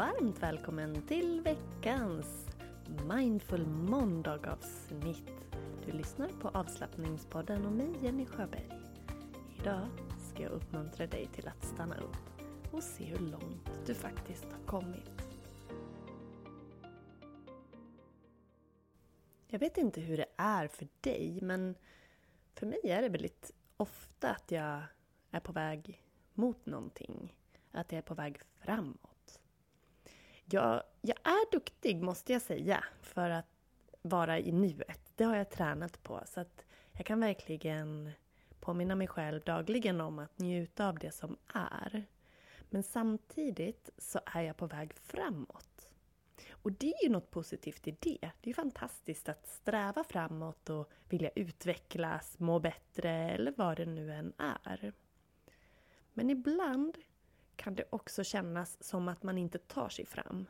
Varmt välkommen till veckans Mindful Måndag-avsnitt. Du lyssnar på avslappningspodden och mig, Jenny Sjöberg. Idag ska jag uppmuntra dig till att stanna upp och se hur långt du faktiskt har kommit. Jag vet inte hur det är för dig, men för mig är det väldigt ofta att jag är på väg mot någonting. Att jag är på väg framåt. Jag, jag är duktig, måste jag säga, för att vara i nuet. Det har jag tränat på. Så att jag kan verkligen påminna mig själv dagligen om att njuta av det som är. Men samtidigt så är jag på väg framåt. Och det är ju något positivt i det. Det är ju fantastiskt att sträva framåt och vilja utvecklas, må bättre eller vad det nu än är. Men ibland kan det också kännas som att man inte tar sig fram.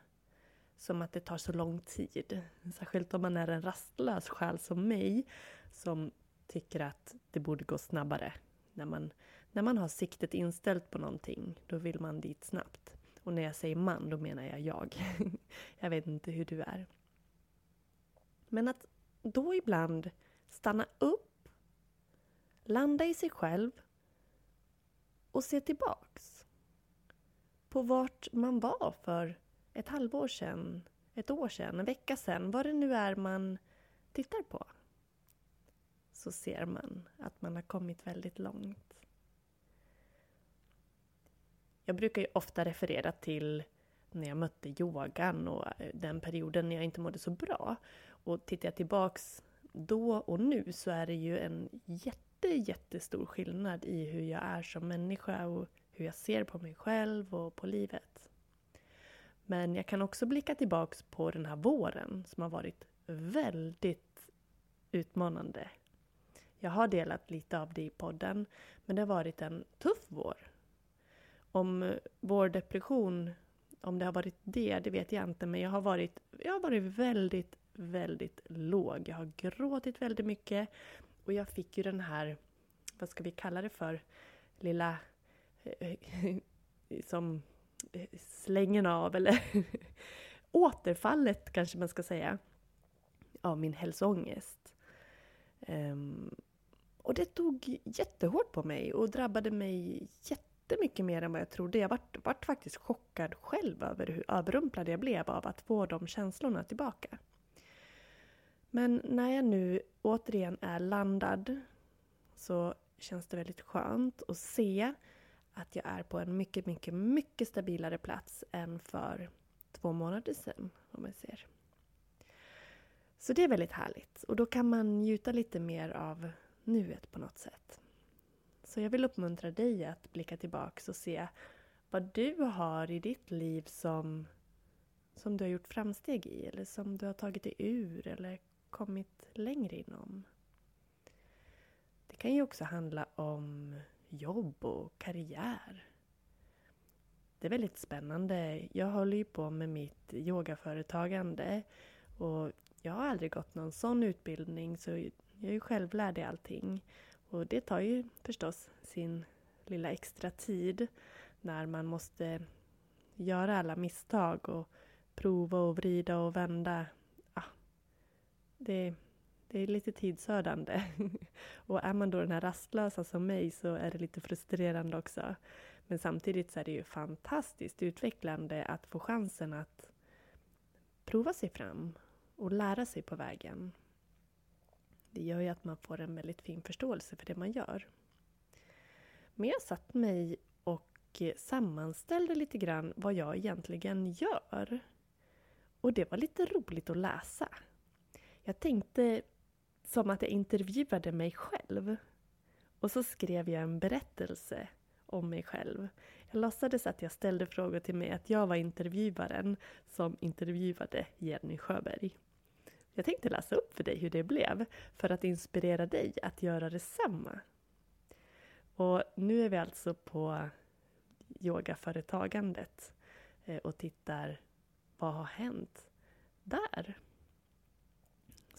Som att det tar så lång tid. Särskilt om man är en rastlös själ som mig som tycker att det borde gå snabbare. När man, när man har siktet inställt på någonting, då vill man dit snabbt. Och när jag säger man, då menar jag jag. jag vet inte hur du är. Men att då ibland stanna upp, landa i sig själv och se tillbaks. På vart man var för ett halvår sedan, ett år sedan, en vecka sedan, vad det nu är man tittar på. Så ser man att man har kommit väldigt långt. Jag brukar ju ofta referera till när jag mötte yogan och eh, den perioden när jag inte mådde så bra. Och tittar jag tillbaks då och nu så är det ju en jätte, jättestor skillnad i hur jag är som människa och hur jag ser på mig själv och på livet. Men jag kan också blicka tillbaks på den här våren som har varit väldigt utmanande. Jag har delat lite av det i podden, men det har varit en tuff vår om vår depression, om det har varit det, det vet jag inte. Men jag har varit, jag har varit väldigt, väldigt låg. Jag har gråtit väldigt mycket. Och jag fick ju den här, vad ska vi kalla det för, lilla som slängen av, eller återfallet kanske man ska säga, av min hälsoångest. Um, och det tog jättehårt på mig och drabbade mig jättemycket mer än vad jag trodde. Jag vart, vart faktiskt chockad själv över hur överrumplad jag blev av att få de känslorna tillbaka. Men när jag nu återigen är landad så känns det väldigt skönt att se att jag är på en mycket, mycket, mycket stabilare plats än för två månader sedan, om jag ser. Så det är väldigt härligt och då kan man njuta lite mer av nuet på något sätt. Så jag vill uppmuntra dig att blicka tillbaks och se vad du har i ditt liv som, som du har gjort framsteg i eller som du har tagit dig ur eller kommit längre inom. Det kan ju också handla om jobb och karriär. det är väldigt spännande. Jag håller ju på med mitt yogaföretagande och jag har aldrig gått någon sån utbildning så jag är ju självlärd i allting. Och det tar ju förstås sin lilla extra tid när man måste göra alla misstag och prova och vrida och vända. Ja, det, det är lite tidsödande. och är man då den här rastlösa som mig så är det lite frustrerande också. Men samtidigt så är det ju fantastiskt utvecklande att få chansen att prova sig fram och lära sig på vägen. Det gör ju att man får en väldigt fin förståelse för det man gör. Men jag satt mig och sammanställde lite grann vad jag egentligen gör. Och det var lite roligt att läsa. Jag tänkte som att jag intervjuade mig själv. Och så skrev jag en berättelse om mig själv. Jag låtsades att jag ställde frågor till mig, att jag var intervjuaren som intervjuade Jenny Sjöberg. Jag tänkte läsa upp för dig hur det blev, för att inspirera dig att göra detsamma. Och nu är vi alltså på yogaföretagandet eh, och tittar vad har hänt där?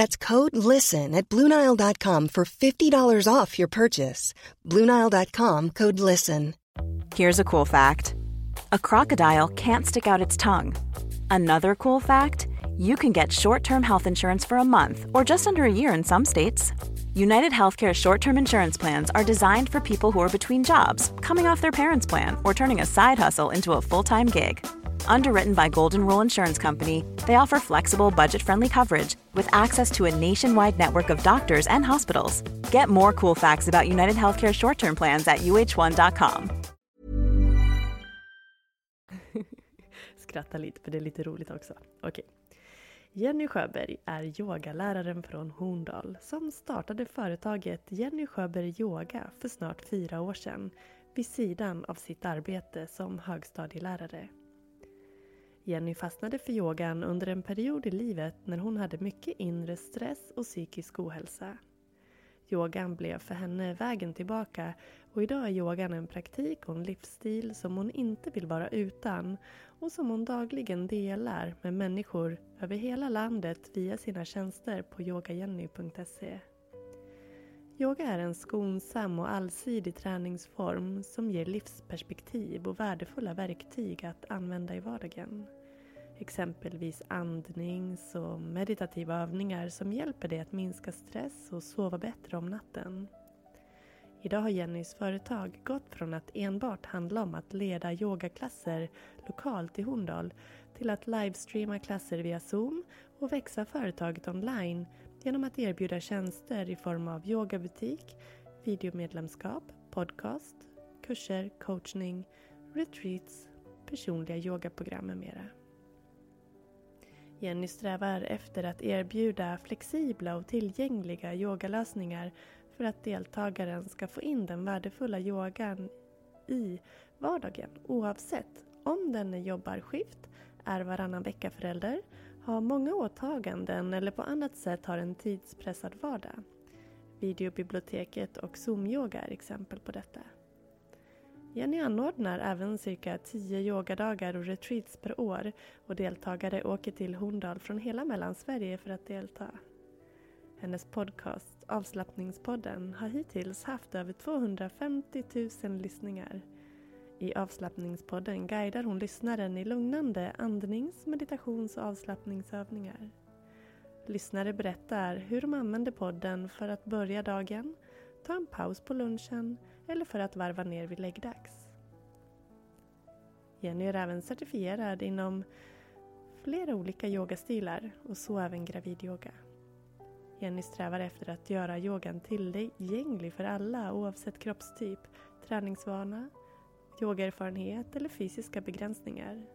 That's code LISTEN at Bluenile.com for $50 off your purchase. Bluenile.com code LISTEN. Here's a cool fact a crocodile can't stick out its tongue. Another cool fact you can get short term health insurance for a month or just under a year in some states. United Healthcare short term insurance plans are designed for people who are between jobs, coming off their parents' plan, or turning a side hustle into a full time gig. Underwritten by Golden Rule Insurance Company, they offer flexible, budget friendly coverage with access to a nationwide network of doctors and hospitals. Get more cool facts about United Healthcare short term plans at uh1.com. Skratta lite, för det är lite roligt också. Okej. Jenny Sjöberg är yogaläraren från Horndal som startade företaget Jenny Sjöberg Yoga för snart fyra år sedan vid sidan av sitt arbete som högstadielärare. Jenny fastnade för yogan under en period i livet när hon hade mycket inre stress och psykisk ohälsa. Yogan blev för henne vägen tillbaka och idag är yogan en praktik och en livsstil som hon inte vill vara utan och som hon dagligen delar med människor över hela landet via sina tjänster på yogajenny.se. Yoga är en skonsam och allsidig träningsform som ger livsperspektiv och värdefulla verktyg att använda i vardagen. Exempelvis andnings och meditativa övningar som hjälper dig att minska stress och sova bättre om natten. Idag har Jennys företag gått från att enbart handla om att leda yogaklasser lokalt i Horndal till att livestreama klasser via Zoom och växa företaget online genom att erbjuda tjänster i form av yogabutik, videomedlemskap, podcast, kurser, coachning, retreats, personliga yogaprogram med mera. Jenny strävar efter att erbjuda flexibla och tillgängliga yogalösningar för att deltagaren ska få in den värdefulla yogan i vardagen oavsett om den jobbar skift, är varannan vecka-förälder, har många åtaganden eller på annat sätt har en tidspressad vardag. Videobiblioteket och Zoom-yoga är exempel på detta. Jenny anordnar även cirka 10 yogadagar och retreats per år och deltagare åker till Horndal från hela Mellansverige för att delta. Hennes podcast Avslappningspodden har hittills haft över 250 000 lyssningar. I Avslappningspodden guidar hon lyssnaren i lugnande andnings-, meditations och avslappningsövningar. Lyssnare berättar hur de använder podden för att börja dagen, ta en paus på lunchen eller för att varva ner vid läggdags. Jenny är även certifierad inom flera olika yogastilar och så även gravidyoga. Jenny strävar efter att göra yogan tillgänglig för alla oavsett kroppstyp, träningsvana, yogaerfarenhet eller fysiska begränsningar.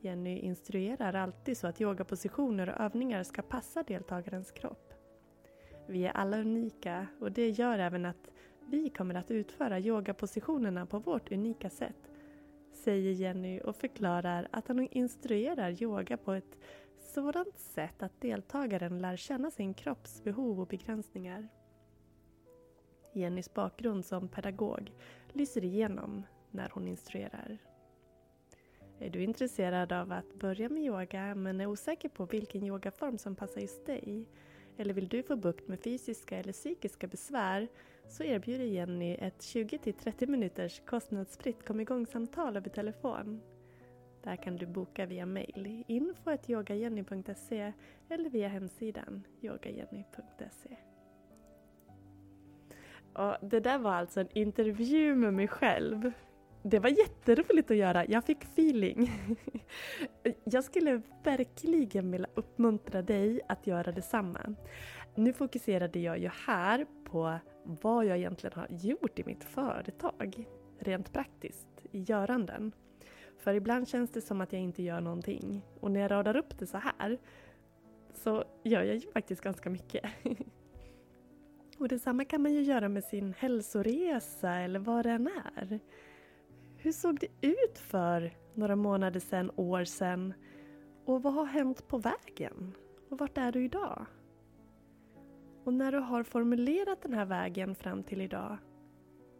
Jenny instruerar alltid så att yogapositioner och övningar ska passa deltagarens kropp. Vi är alla unika och det gör även att vi kommer att utföra yogapositionerna på vårt unika sätt, säger Jenny och förklarar att hon instruerar yoga på ett sådant sätt att deltagaren lär känna sin kropps behov och begränsningar. Jennys bakgrund som pedagog lyser igenom när hon instruerar. Är du intresserad av att börja med yoga men är osäker på vilken yogaform som passar just dig? Eller vill du få bukt med fysiska eller psykiska besvär så erbjuder Jenny ett 20-30 minuters kostnadsfritt kom igång-samtal över telefon. Där kan du boka via mail, info.yogajenny.se eller via hemsidan yogajenny.se. Och det där var alltså en intervju med mig själv. Det var jätteroligt att göra, jag fick feeling. Jag skulle verkligen vilja uppmuntra dig att göra detsamma. Nu fokuserade jag ju här på vad jag egentligen har gjort i mitt företag, rent praktiskt, i göranden. För ibland känns det som att jag inte gör någonting. Och när jag radar upp det så här så gör jag ju faktiskt ganska mycket. Och detsamma kan man ju göra med sin hälsoresa eller vad det än är. Hur såg det ut för några månader sedan, år sedan? Och vad har hänt på vägen? Och vart är du idag? Och när du har formulerat den här vägen fram till idag,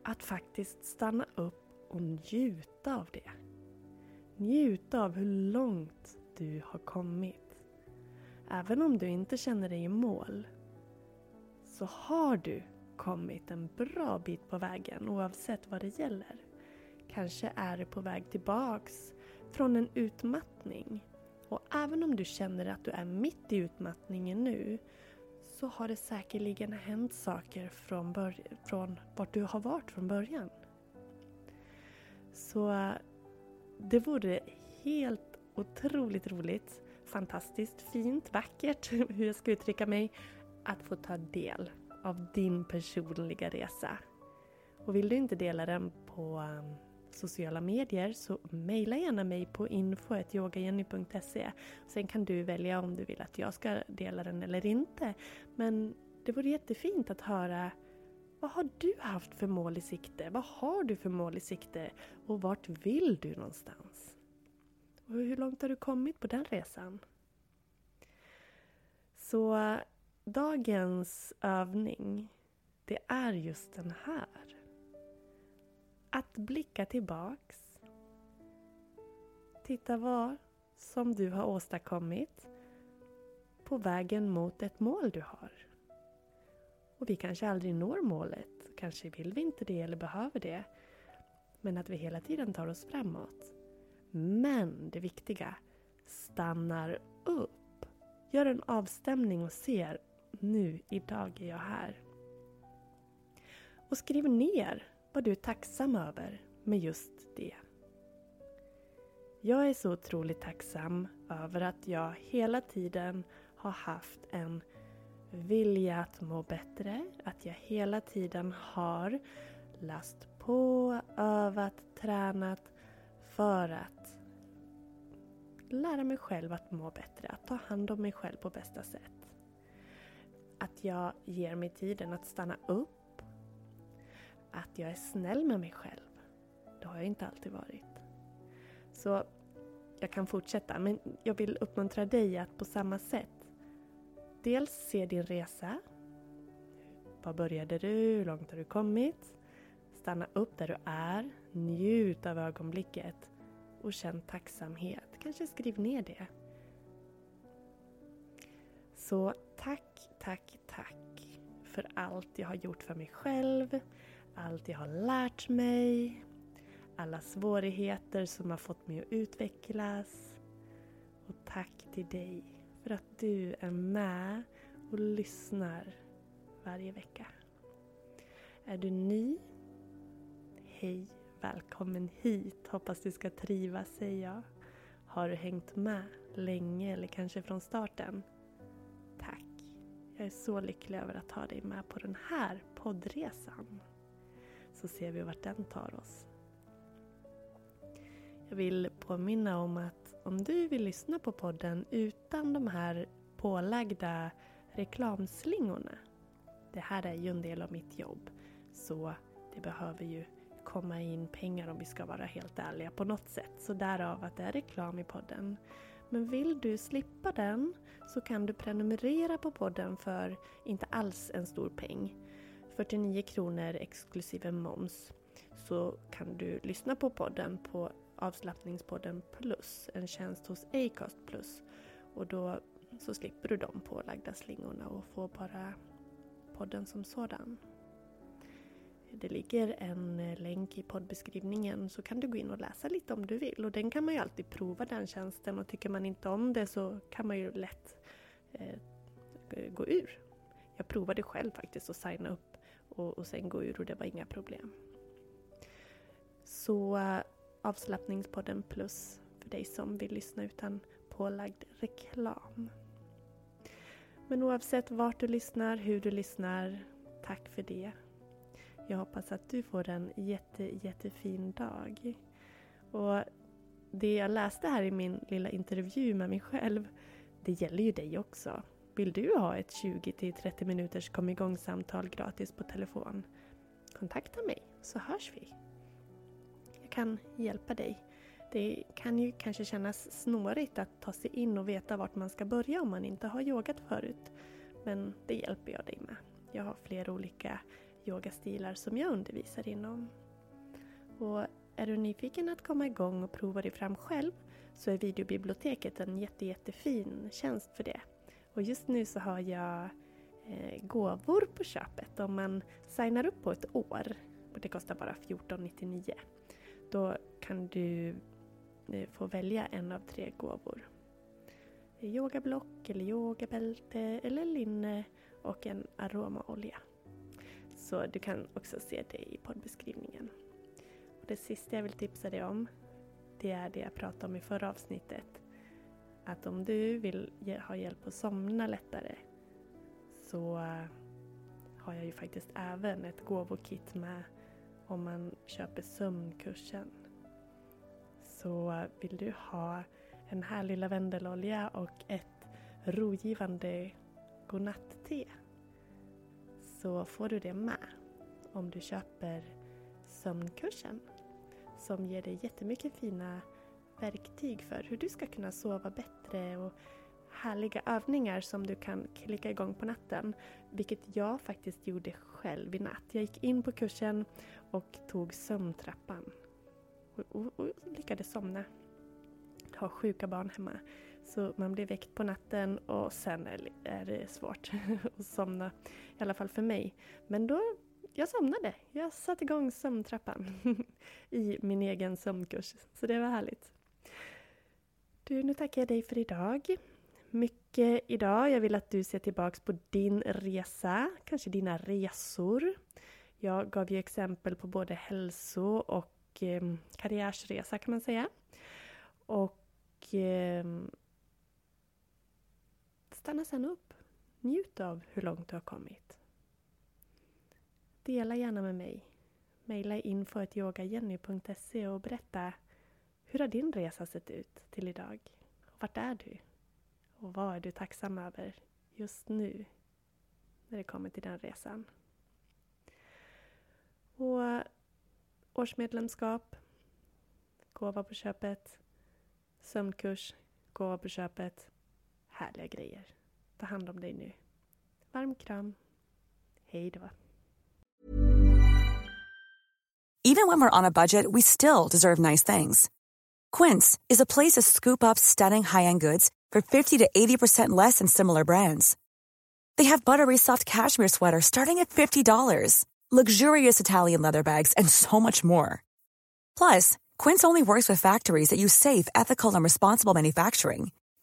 att faktiskt stanna upp och njuta av det. Njuta av hur långt du har kommit. Även om du inte känner dig i mål så har du kommit en bra bit på vägen oavsett vad det gäller. Kanske är du på väg tillbaks från en utmattning. Och även om du känner att du är mitt i utmattningen nu så har det säkerligen hänt saker från, från vart du har varit från början. Så det vore helt otroligt roligt, fantastiskt, fint, vackert, hur jag ska uttrycka mig, att få ta del av din personliga resa. Och vill du inte dela den på um, sociala medier så mejla gärna mig på info.yogajenny.se. Sen kan du välja om du vill att jag ska dela den eller inte. Men det vore jättefint att höra vad har du haft för mål i sikte? Vad har du för mål i sikte? Och vart vill du någonstans? Och hur långt har du kommit på den resan? Så dagens övning, det är just den här. Att blicka tillbaks. Titta vad som du har åstadkommit på vägen mot ett mål du har. Och vi kanske aldrig når målet. Kanske vill vi inte det eller behöver det. Men att vi hela tiden tar oss framåt. Men det viktiga, stannar upp. Gör en avstämning och ser nu, idag är jag här. Och skriv ner vad du är tacksam över med just det. Jag är så otroligt tacksam över att jag hela tiden har haft en vilja att må bättre, att jag hela tiden har läst på, övat, tränat för att lära mig själv att må bättre, att ta hand om mig själv på bästa sätt. Att jag ger mig tiden att stanna upp, att jag är snäll med mig själv. Det har jag inte alltid varit. Så jag kan fortsätta, men jag vill uppmuntra dig att på samma sätt dels se din resa. Var började du? Hur långt har du kommit? Stanna upp där du är, njut av ögonblicket och känn tacksamhet. Kanske skriv ner det. Så tack, tack, tack för allt jag har gjort för mig själv, allt jag har lärt mig, alla svårigheter som har fått mig att utvecklas. Och tack till dig för att du är med och lyssnar varje vecka. Är du ny? Hej, välkommen hit. Hoppas du ska trivas, säger jag. Har du hängt med länge eller kanske från starten? Jag är så lycklig över att ha dig med på den här poddresan. Så ser vi vart den tar oss. Jag vill påminna om att om du vill lyssna på podden utan de här pålagda reklamslingorna. Det här är ju en del av mitt jobb. Så det behöver ju komma in pengar om vi ska vara helt ärliga på något sätt. Så därav att det är reklam i podden. Men vill du slippa den så kan du prenumerera på podden för inte alls en stor peng. 49 kronor exklusive moms. Så kan du lyssna på podden på avslappningspodden plus, en tjänst hos Acast plus. Och då så slipper du de pålagda slingorna och får bara podden som sådan. Det ligger en eh, länk i poddbeskrivningen så kan du gå in och läsa lite om du vill. Och den kan man ju alltid prova den tjänsten och tycker man inte om det så kan man ju lätt eh, gå ur. Jag provade själv faktiskt att signa upp och, och sen gå ur och det var inga problem. Så eh, avslappningspodden plus för dig som vill lyssna utan pålagd reklam. Men oavsett vart du lyssnar, hur du lyssnar, tack för det. Jag hoppas att du får en jätte, jättefin dag. Och det jag läste här i min lilla intervju med mig själv, det gäller ju dig också. Vill du ha ett 20-30 minuters kom igång-samtal gratis på telefon? Kontakta mig så hörs vi. Jag kan hjälpa dig. Det kan ju kanske kännas snårigt att ta sig in och veta vart man ska börja om man inte har yogat förut. Men det hjälper jag dig med. Jag har flera olika yogastilar som jag undervisar inom. Och är du nyfiken att komma igång och prova dig fram själv så är videobiblioteket en jätte, jättefin tjänst för det. Och just nu så har jag eh, gåvor på köpet om man signar upp på ett år. Och det kostar bara 14,99. Då kan du eh, få välja en av tre gåvor. Yogablock eller yogabälte eller linne och en aromaolja. Så du kan också se det i poddbeskrivningen. Och det sista jag vill tipsa dig om det är det jag pratade om i förra avsnittet. Att om du vill ha hjälp att somna lättare så eh, har jag ju faktiskt även ett gåvokit med om man köper sömnkursen. Så eh, vill du ha en härlig lavendelolja och ett rogivande godnatt-te så får du det med om du köper sömnkursen som ger dig jättemycket fina verktyg för hur du ska kunna sova bättre och härliga övningar som du kan klicka igång på natten. Vilket jag faktiskt gjorde själv i natt. Jag gick in på kursen och tog sömntrappan. Och, och, och lyckades somna. Jag har sjuka barn hemma. Så man blir väckt på natten och sen är det svårt att somna. I alla fall för mig. Men då, jag somnade. Jag satte igång sömntrappan i min egen sömnkurs. Så det var härligt. Du, nu tackar jag dig för idag. Mycket idag. Jag vill att du ser tillbaks på din resa, kanske dina resor. Jag gav ju exempel på både hälso och eh, karriärsresa kan man säga. Och eh, stanna sen upp. Njut av hur långt du har kommit. Dela gärna med mig. Maila info.yogajenny.se och berätta hur har din resa sett ut till idag? Vart är du? Och vad är du tacksam över just nu när det kommer till den resan? Och årsmedlemskap, gåva på köpet, sömnkurs, gåva på köpet, härliga grejer. Ta hand om dig nu. Varm kram. Hej då. Even when we're on a budget we still deserve nice things. Quince is a place to scoop up stunning high-end goods for 50 to 80% less than similar brands. They have buttery soft cashmere sweaters starting at $50, luxurious Italian leather bags, and so much more. Plus, Quince only works with factories that use safe, ethical, and responsible manufacturing.